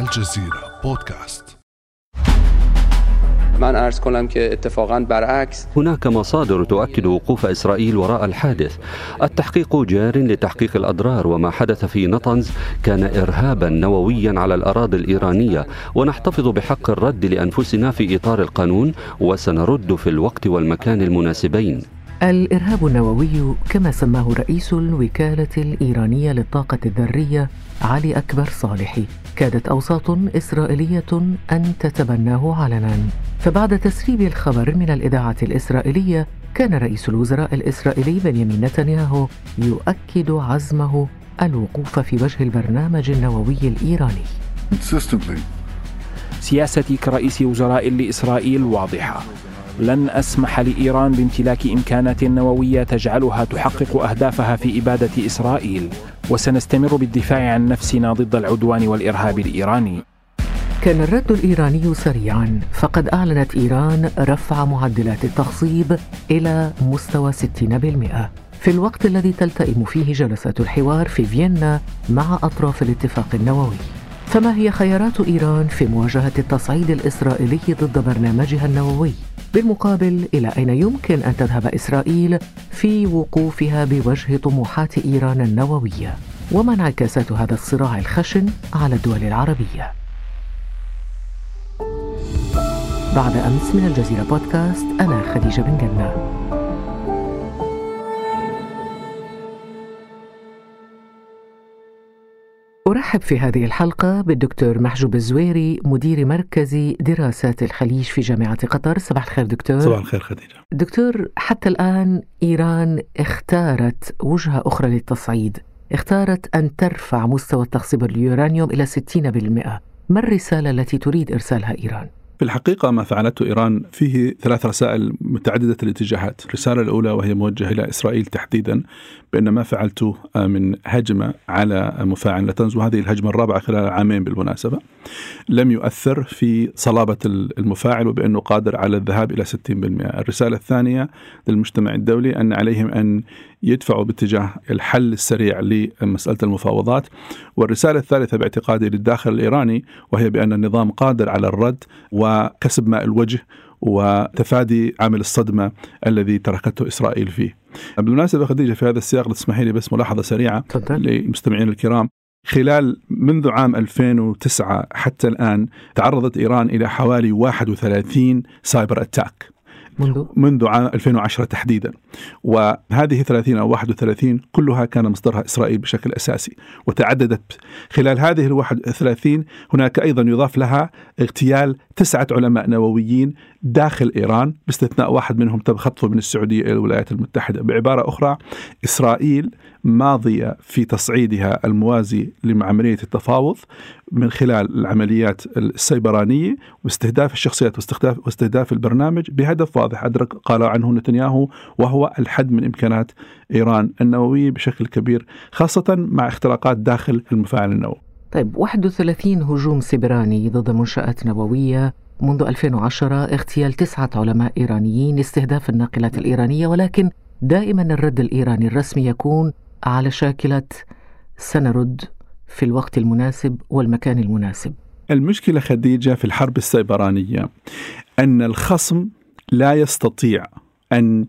الجزيرة بودكاست من ارز کنم که اتفاقا برعکس هناك مصادر تؤكد وقوف إسرائيل وراء الحادث. التحقيق جار لتحقيق الأضرار وما حدث في نطنز كان ارهابا نوويا على الأراضي الإيرانية ونحتفظ بحق الرد لأنفسنا في إطار القانون وسنرد في الوقت والمكان المناسبين. الإرهاب النووي كما سماه رئيس الوكالة الإيرانية للطاقة الذرية علي أكبر صالحي كادت أوساط إسرائيلية أن تتبناه علنا. فبعد تسريب الخبر من الإذاعة الإسرائيلية كان رئيس الوزراء الإسرائيلي بنيامين نتنياهو يؤكد عزمه الوقوف في وجه البرنامج النووي الإيراني. سياستي كرئيس وزراء لإسرائيل واضحة. لن أسمح لإيران بامتلاك إمكانات نووية تجعلها تحقق أهدافها في إبادة إسرائيل وسنستمر بالدفاع عن نفسنا ضد العدوان والإرهاب الإيراني. كان الرد الإيراني سريعا فقد أعلنت إيران رفع معدلات التخصيب إلى مستوى 60% في الوقت الذي تلتئم فيه جلسات الحوار في فيينا مع أطراف الاتفاق النووي. فما هي خيارات إيران في مواجهة التصعيد الإسرائيلي ضد برنامجها النووي؟ بالمقابل إلى أين يمكن أن تذهب إسرائيل في وقوفها بوجه طموحات إيران النووية وما انعكاسات هذا الصراع الخشن على الدول العربية؟ بعد أمس من الجزيرة بودكاست أنا خديجة بن جنة. أرحب في هذه الحلقة بالدكتور محجوب الزويري مدير مركز دراسات الخليج في جامعة قطر. صباح الخير دكتور. صباح الخير خديجة. دكتور حتى الآن إيران اختارت وجهة أخرى للتصعيد. اختارت أن ترفع مستوى التخصيب اليورانيوم إلى 60% ما الرسالة التي تريد إرسالها إيران؟ في الحقيقة ما فعلته إيران فيه ثلاث رسائل متعددة الاتجاهات. الرسالة الأولى وهي موجهة إلى إسرائيل تحديدا بأن ما فعلته من هجمة على مفاعل نتنز وهذه الهجمة الرابعة خلال عامين بالمناسبة. لم يؤثر في صلابة المفاعل وبأنه قادر على الذهاب إلى 60% الرسالة الثانية للمجتمع الدولي أن عليهم أن يدفعوا باتجاه الحل السريع لمسألة المفاوضات. والرسالة الثالثة باعتقادي للداخل الإيراني وهي بأن النظام قادر على الرد وكسب ماء الوجه وتفادي عامل الصدمة الذي تركته إسرائيل فيه. بالمناسبة خديجة في هذا السياق تسمحي لي بس ملاحظة سريعة للمستمعين الكرام. خلال منذ عام 2009 حتى الآن تعرضت إيران إلى حوالي 31 سايبر أتاك. منذ؟ منذ عام 2010 تحديدا. وهذه 30 أو 31 كلها كان مصدرها إسرائيل بشكل أساسي وتعددت. خلال هذه ال 31 هناك أيضا يضاف لها اغتيال تسعة علماء نوويين داخل إيران باستثناء واحد منهم تم خطفه من السعودية إلى الولايات المتحدة. بعبارة أخرى إسرائيل ماضية في تصعيدها الموازي لعملية التفاوض من خلال العمليات السيبرانية واستهداف الشخصيات واستهداف, واستهداف البرنامج بهدف واضح. أدرك قال عنه نتنياهو وهو الحد من إمكانات إيران النووية بشكل كبير خاصة مع اختراقات داخل المفاعل النووي. طيب 31 هجوم سيبراني ضد منشآت نووية منذ 2010 اغتيال تسعة علماء إيرانيين استهداف الناقلات الإيرانية ولكن دائما الرد الإيراني الرسمي يكون على شاكلة سنرد في الوقت المناسب والمكان المناسب. المشكلة خديجة في الحرب السيبرانية أن الخصم لا يستطيع أن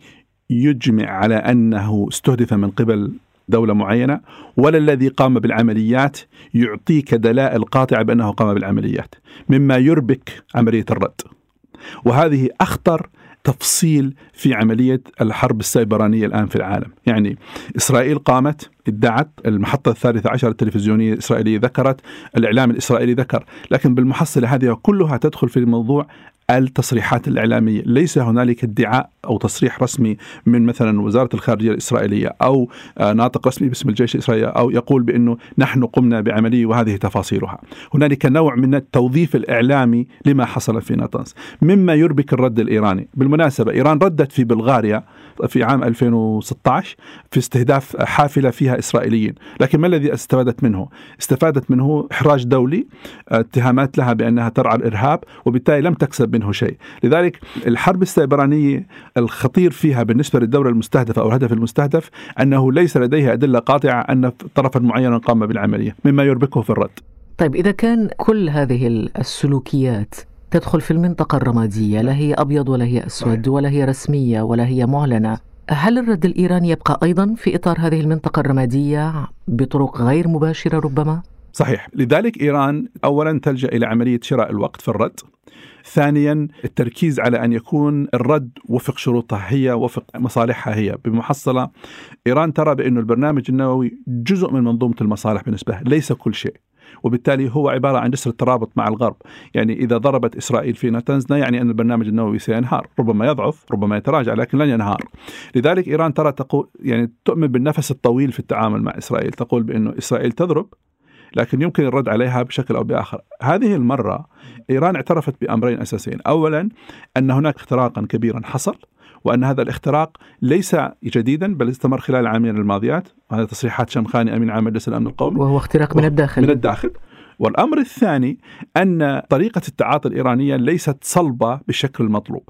يجمع على أنه استهدف من قبل دولة معينة ولا الذي قام بالعمليات يعطيك دلائل قاطعة بأنه قام بالعمليات مما يربك عملية الرد. وهذه أخطر تفصيل في عملية الحرب السيبرانية الآن في العالم. يعني إسرائيل قامت ادعت المحطة الثالثة عشر التلفزيونية الإسرائيلية ذكرت الإعلام الإسرائيلي ذكر لكن بالمحصلة هذه كلها تدخل في موضوع التصريحات الإعلامية. ليس هنالك ادعاء أو تصريح رسمي من مثلا وزارة الخارجية الإسرائيلية أو آه، ناطق رسمي باسم الجيش الإسرائيلي أو يقول بأنه نحن قمنا بعملية وهذه تفاصيلها. هنالك نوع من التوظيف الإعلامي لما حصل في ناتنز مما يربك الرد الإيراني. بالمناسبة إيران ردت في بلغاريا في عام 2016 في استهداف حافلة فيها إسرائيليين. لكن ما الذي استفادت منه؟ استفادت منه إحراج دولي اتهامات لها بأنها ترعى الإرهاب وبالتالي لم تكسب منه شيء. لذلك الحرب السيبرانية الخطير فيها بالنسبة للدولة المستهدفة أو الهدف المستهدف أنه ليس لديها أدلة قاطعة أن طرفا معينا قام بالعملية مما يربكه في الرد. طيب إذا كان كل هذه السلوكيات تدخل في المنطقة الرمادية لا هي أبيض ولا هي أسود ولا هي رسمية ولا هي معلنة هل الرد الإيراني يبقى أيضا في إطار هذه المنطقة الرمادية بطرق غير مباشرة ربما؟ صحيح. لذلك إيران أولا تلجأ إلى عملية شراء الوقت في الرد. ثانيا التركيز على أن يكون الرد وفق شروطها هي وفق مصالحها هي. بمحصلة إيران ترى بأن البرنامج النووي جزء من منظومة المصالح بالنسبة ليس كل شيء. وبالتالي هو عبارة عن جسر الترابط مع الغرب. يعني إذا ضربت إسرائيل في نتنز لا يعني أن البرنامج النووي سينهار. ربما يضعف ربما يتراجع لكن لن ينهار. لذلك إيران ترى تقول يعني تؤمن بالنفس الطويل في التعامل مع إسرائيل. تقول بأنه إسرائيل تضرب لكن يمكن الرد عليها بشكل أو بآخر. هذه المرة إيران اعترفت بأمرين أساسيين، اولا أن هناك اختراقا كبيرا حصل وأن هذا الاختراق ليس جديدا بل استمر خلال العامين الماضيات، وهذا تصريحات شمخاني أمين عام مجلس الأمن القومي. وهو اختراق من الداخل. من الداخل. والأمر الثاني أن طريقة التعاطي الإيرانية ليست صلبة بالشكل المطلوب.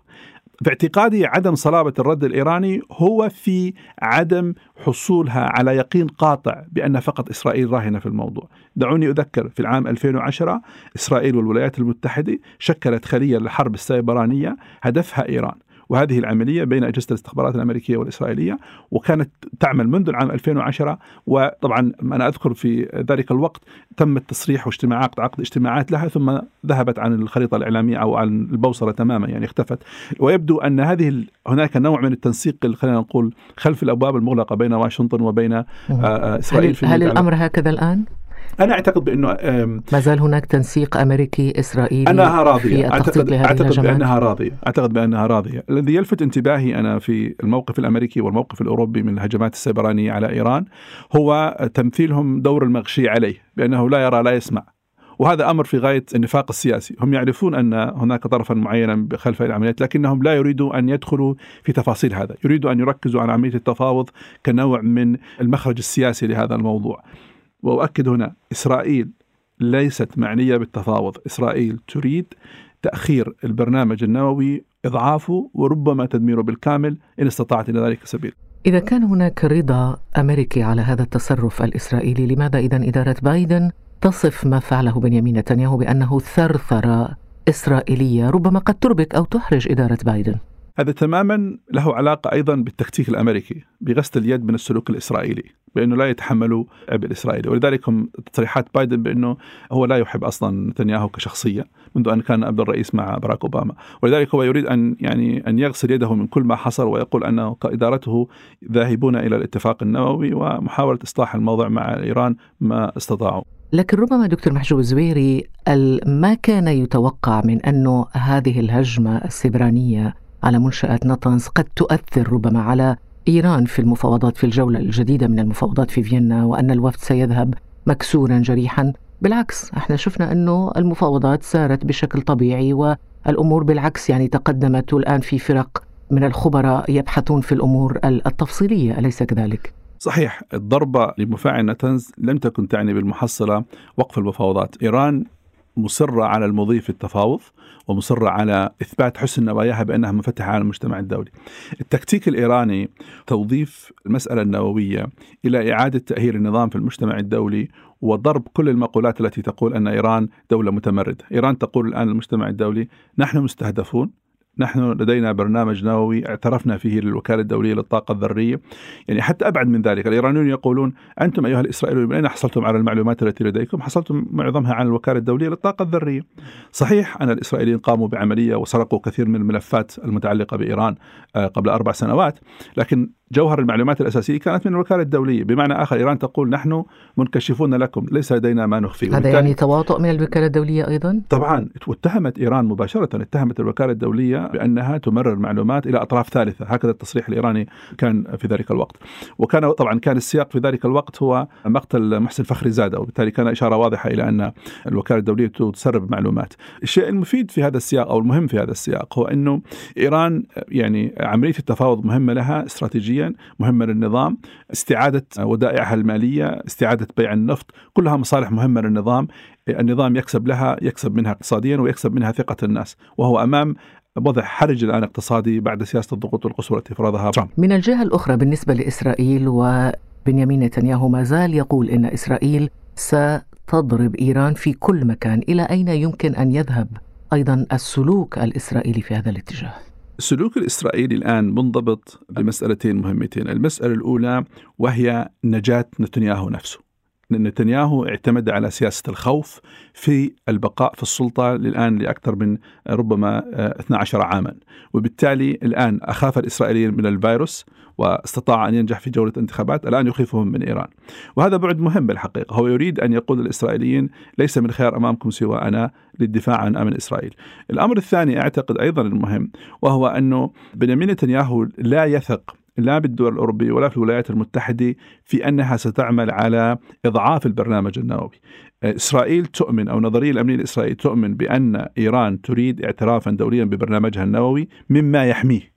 في اعتقادي عدم صلابة الرد الإيراني هو في عدم حصولها على يقين قاطع بأن فقط إسرائيل راهنة في الموضوع. دعوني أذكر في العام 2010 إسرائيل والولايات المتحدة شكلت خلية للحرب السيبرانية هدفها إيران. وهذه العملية بين أجهزة الاستخبارات الأمريكية والإسرائيلية وكانت تعمل منذ العام 2010 وطبعا أنا أذكر في ذلك الوقت تم التصريح واجتماعات عقد اجتماعات لها ثم ذهبت عن الخريطة الإعلامية أو عن البوصلة تماما يعني اختفت. ويبدو أن هذه هناك نوع من التنسيق خلينا نقول خلف الأبواب المغلقة بين واشنطن وبين آه، آه، إسرائيل هل, في هل الأمر هكذا الآن؟ أنا أعتقد بأنه ما زال هناك تنسيق أمريكي إسرائيلي أنها راضية. اعتقد أعتقد بأنها راضية. أعتقد بأنها راضية. الذي يلفت انتباهي أنا في الموقف الأمريكي والموقف الأوروبي من الهجمات السيبرانية على إيران هو تمثيلهم دور المغشي عليه بأنه لا يرى لا يسمع. وهذا أمر في غاية النفاق السياسي، هم يعرفون أن هناك طرفا معينا خلف العمليات لكنهم لا يريدوا أن يدخلوا في تفاصيل هذا، يريدوا أن يركزوا على عملية التفاوض كنوع من المخرج السياسي لهذا الموضوع. وأؤكد هنا إسرائيل ليست معنية بالتفاوض، إسرائيل تريد تأخير البرنامج النووي إضعافه وربما تدميره بالكامل إن استطاعت إلى ذلك سبيل. إذا كان هناك رضا أمريكي على هذا التصرف الإسرائيلي، لماذا اذا إدارة بايدن تصف ما فعله بنيامين نتنياهو بأنه ثرثرة إسرائيلية ربما قد تربك أو تحرج إدارة بايدن؟ هذا تماما له علاقة أيضا بالتكتيك الأمريكي بغسل اليد من السلوك الإسرائيلي. بأنه لا يتحملوا عبء الإسرائيلي ولذلك هم تصريحات بايدن بأنه هو لا يحب أصلا نتنياهو كشخصية منذ أن كان أبن الرئيس مع باراك أوباما ولذلك هو يريد أن يعني أن يغسل يده من كل ما حصل ويقول أنه ادارته ذاهبون إلى الاتفاق النووي ومحاولة إصلاح الموضوع مع إيران ما استطاعوا لكن ربما دكتور محجوب الزويري ما كان يتوقع من أنه هذه الهجمة السبرانية على منشآت نطنز قد تؤثر ربما على إيران في المفاوضات في الجولة الجديدة من المفاوضات في فيينا وأن الوفد سيذهب مكسورا جريحا. بالعكس إحنا شفنا أنه المفاوضات سارت بشكل طبيعي والأمور بالعكس يعني تقدمت. والآن في فرق من الخبراء يبحثون في الأمور التفصيلية أليس كذلك؟ صحيح الضربة لمفاعل نتنز لم تكن تعني بالمحصلة وقف المفاوضات. إيران مصرة على المضي في التفاوض ومصرة على إثبات حسن نواياها بأنها منفتحة على المجتمع الدولي. التكتيك الإيراني توظيف المسألة النووية إلى إعادة تأهيل النظام في المجتمع الدولي وضرب كل المقولات التي تقول أن إيران دولة متمردة. إيران تقول الآن للمجتمع الدولي نحن مستهدفون نحن لدينا برنامج نووي اعترفنا فيه للوكالة الدولية للطاقة الذرية. يعني حتى أبعد من ذلك الإيرانيون يقولون أنتم أيها الإسرائيليون من أين حصلتم على المعلومات التي لديكم؟ حصلتم معظمها عن الوكالة الدولية للطاقة الذرية. صحيح أن الإسرائيليين قاموا بعملية وسرقوا كثير من الملفات المتعلقة بإيران آه، قبل أربع سنوات لكن جوهر المعلومات الأساسية كانت من الوكالة الدولية. بمعنى آخر إيران تقول نحن منكشفون لكم ليس لدينا ما نخفي. هذا يعني تواطؤ من الوكالة الدولية أيضا؟ طبعا واتهمت إيران مباشرة اتهمت الوكالة الدولية بأنها تمرر معلومات إلى أطراف ثالثة. هكذا التصريح الإيراني كان في ذلك الوقت. وكان طبعا كان السياق في ذلك الوقت هو مقتل محسن فخري زادة. وبالتالي كان إشارة واضحة إلى أن الوكالة الدولية تسرب معلومات. الشيء المفيد في هذا السياق أو المهم في هذا السياق هو أنه إيران يعني عملية التفاوض مهمة لها مهمة للنظام. استعادة ودائعها المالية استعادة بيع النفط كلها مصالح مهمة للنظام. النظام يكسب لها يكسب منها اقتصاديا ويكسب منها ثقة الناس. وهو أمام وضع حرج الآن اقتصادي بعد سياسة الضغوط القصوى التي فرضها ترامب. من الجهة الأخرى بالنسبة لإسرائيل وبنيامين نتنياهو ما زال يقول إن إسرائيل س تضرب إيران في كل مكان. إلى أين يمكن أن يذهب أيضا السلوك الإسرائيلي في هذا الاتجاه؟ السلوك الإسرائيلي الآن منضبط بمسألتين مهمتين. المسألة الأولى وهي نجاة نتنياهو نفسه. نتنياهو اعتمد على سياسة الخوف في البقاء في السلطة الآن لأكثر من ربما 12 عاما وبالتالي الآن أخاف الإسرائيليين من الفيروس واستطاع أن ينجح في جولة انتخابات الآن يخيفهم من إيران. وهذا بعد مهم بالحقيقة. هو يريد أن يقول للإسرائيليين ليس من خيار أمامكم سوى أنا للدفاع عن أمن إسرائيل. الأمر الثاني أعتقد أيضا المهم وهو أنه بنيامين نتنياهو لا يثق لا بالدول الأوروبية ولا في الولايات المتحدة في أنها ستعمل على إضعاف البرنامج النووي. إسرائيل تؤمن أو نظرية الأمنية الإسرائيلية تؤمن بأن إيران تريد اعترافا دوليا ببرنامجها النووي مما يحميه.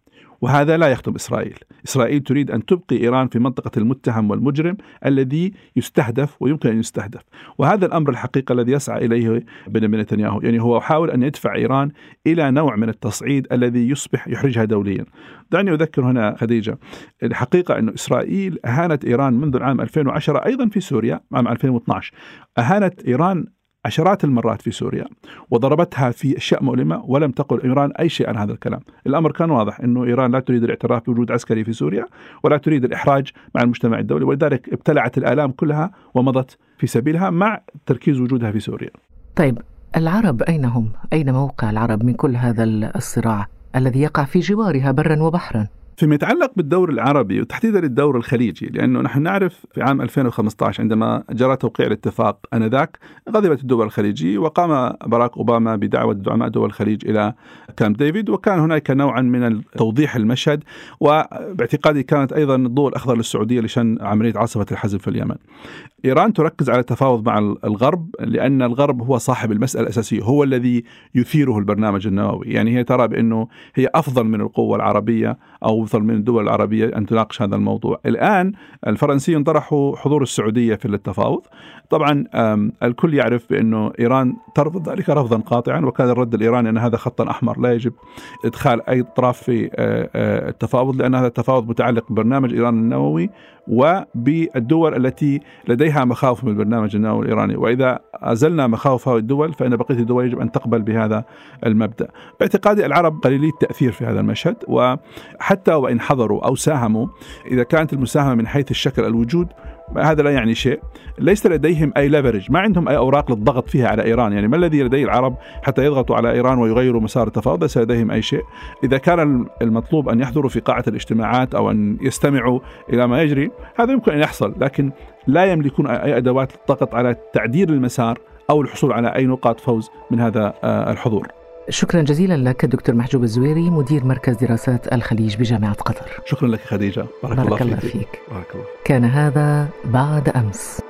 وهذا لا يخدم إسرائيل، إسرائيل تريد أن تبقي إيران في منطقة المتهم والمجرم الذي يستهدف ويمكن أن يستهدف، وهذا الأمر الحقيقة الذي يسعى إليه بنيامين نتنياهو، يعني هو يحاول أن يدفع إيران إلى نوع من التصعيد الذي يصبح يحرجها دوليا. دعني أذكر هنا خديجة، الحقيقة انه إسرائيل أهانت إيران منذ العام 2010 أيضا في سوريا عام 2012 أهانت إيران عشرات المرات في سوريا وضربتها في أشياء مؤلمة ولم تقل إيران أي شيء عن هذا الكلام، الأمر كان واضح إنه إيران لا تريد الاعتراف بوجود عسكري في سوريا ولا تريد الإحراج مع المجتمع الدولي ولذلك ابتلعت الآلام كلها ومضت في سبيلها مع تركيز وجودها في سوريا. طيب العرب أين هم؟ أين موقع العرب من كل هذا الصراع الذي يقع في جوارها برا وبحرا؟ فيما يتعلق بالدور العربي وتحديدا الدور الخليجي لأنه نحن نعرف في عام 2015 عندما جرى توقيع الاتفاق آنذاك غضبت الدول الخليجية وقام باراك أوباما بدعوة دعماء دول الخليج إلى كامب ديفيد وكان هناك نوعا من توضيح المشهد وباعتقادي كانت أيضا الضوء الأخضر للسعودية لشن عملية عاصفة الحزم في اليمن. إيران تركز على التفاوض مع الغرب لأن الغرب هو صاحب المسألة الأساسية هو الذي يثيره البرنامج النووي، يعني هي ترى بأنه هي أفضل من القوة العربية أو أفضل من الدول العربية أن تناقش هذا الموضوع. الآن الفرنسيين طرحوا حضور السعودية في التفاوض. طبعا الكل يعرف بأنه إيران ترفض ذلك رفضا قاطعا وكان الرد الإيراني أن هذا خط أحمر لا يجب إدخال أي طرف في التفاوض لأن هذا التفاوض متعلق ببرنامج إيران النووي وبالدول التي لديها مخاوف من البرنامج النووي الإيراني، وإذا أزلنا مخاوف هذه الدول فإن بقية الدول يجب أن تقبل بهذا المبدأ. باعتقادي العرب قليلي التأثير في هذا المشهد وحتى وإن حضروا أو ساهموا إذا كانت المساهمة من حيث الشكل الوجود هذا لا يعني شيء. ليس لديهم أي ليفرج ما عندهم أي أوراق للضغط فيها على إيران. يعني ما الذي لدي العرب حتى يضغطوا على إيران ويغيروا مسار التفاوض؟ ليس لديهم أي شيء. إذا كان المطلوب أن يحضروا في قاعة الاجتماعات أو أن يستمعوا إلى ما يجري هذا يمكن أن يحصل. لكن لا يملكون أي أدوات للضغط على تعديل المسار أو الحصول على أي نقاط فوز من هذا الحضور. شكرا جزيلا لك دكتور محجوب الزويري مدير مركز دراسات الخليج بجامعة قطر شكرا لك خديجة بارك, بارك الله, الله فيك. فيك بارك الله. كان هذا بعد أمس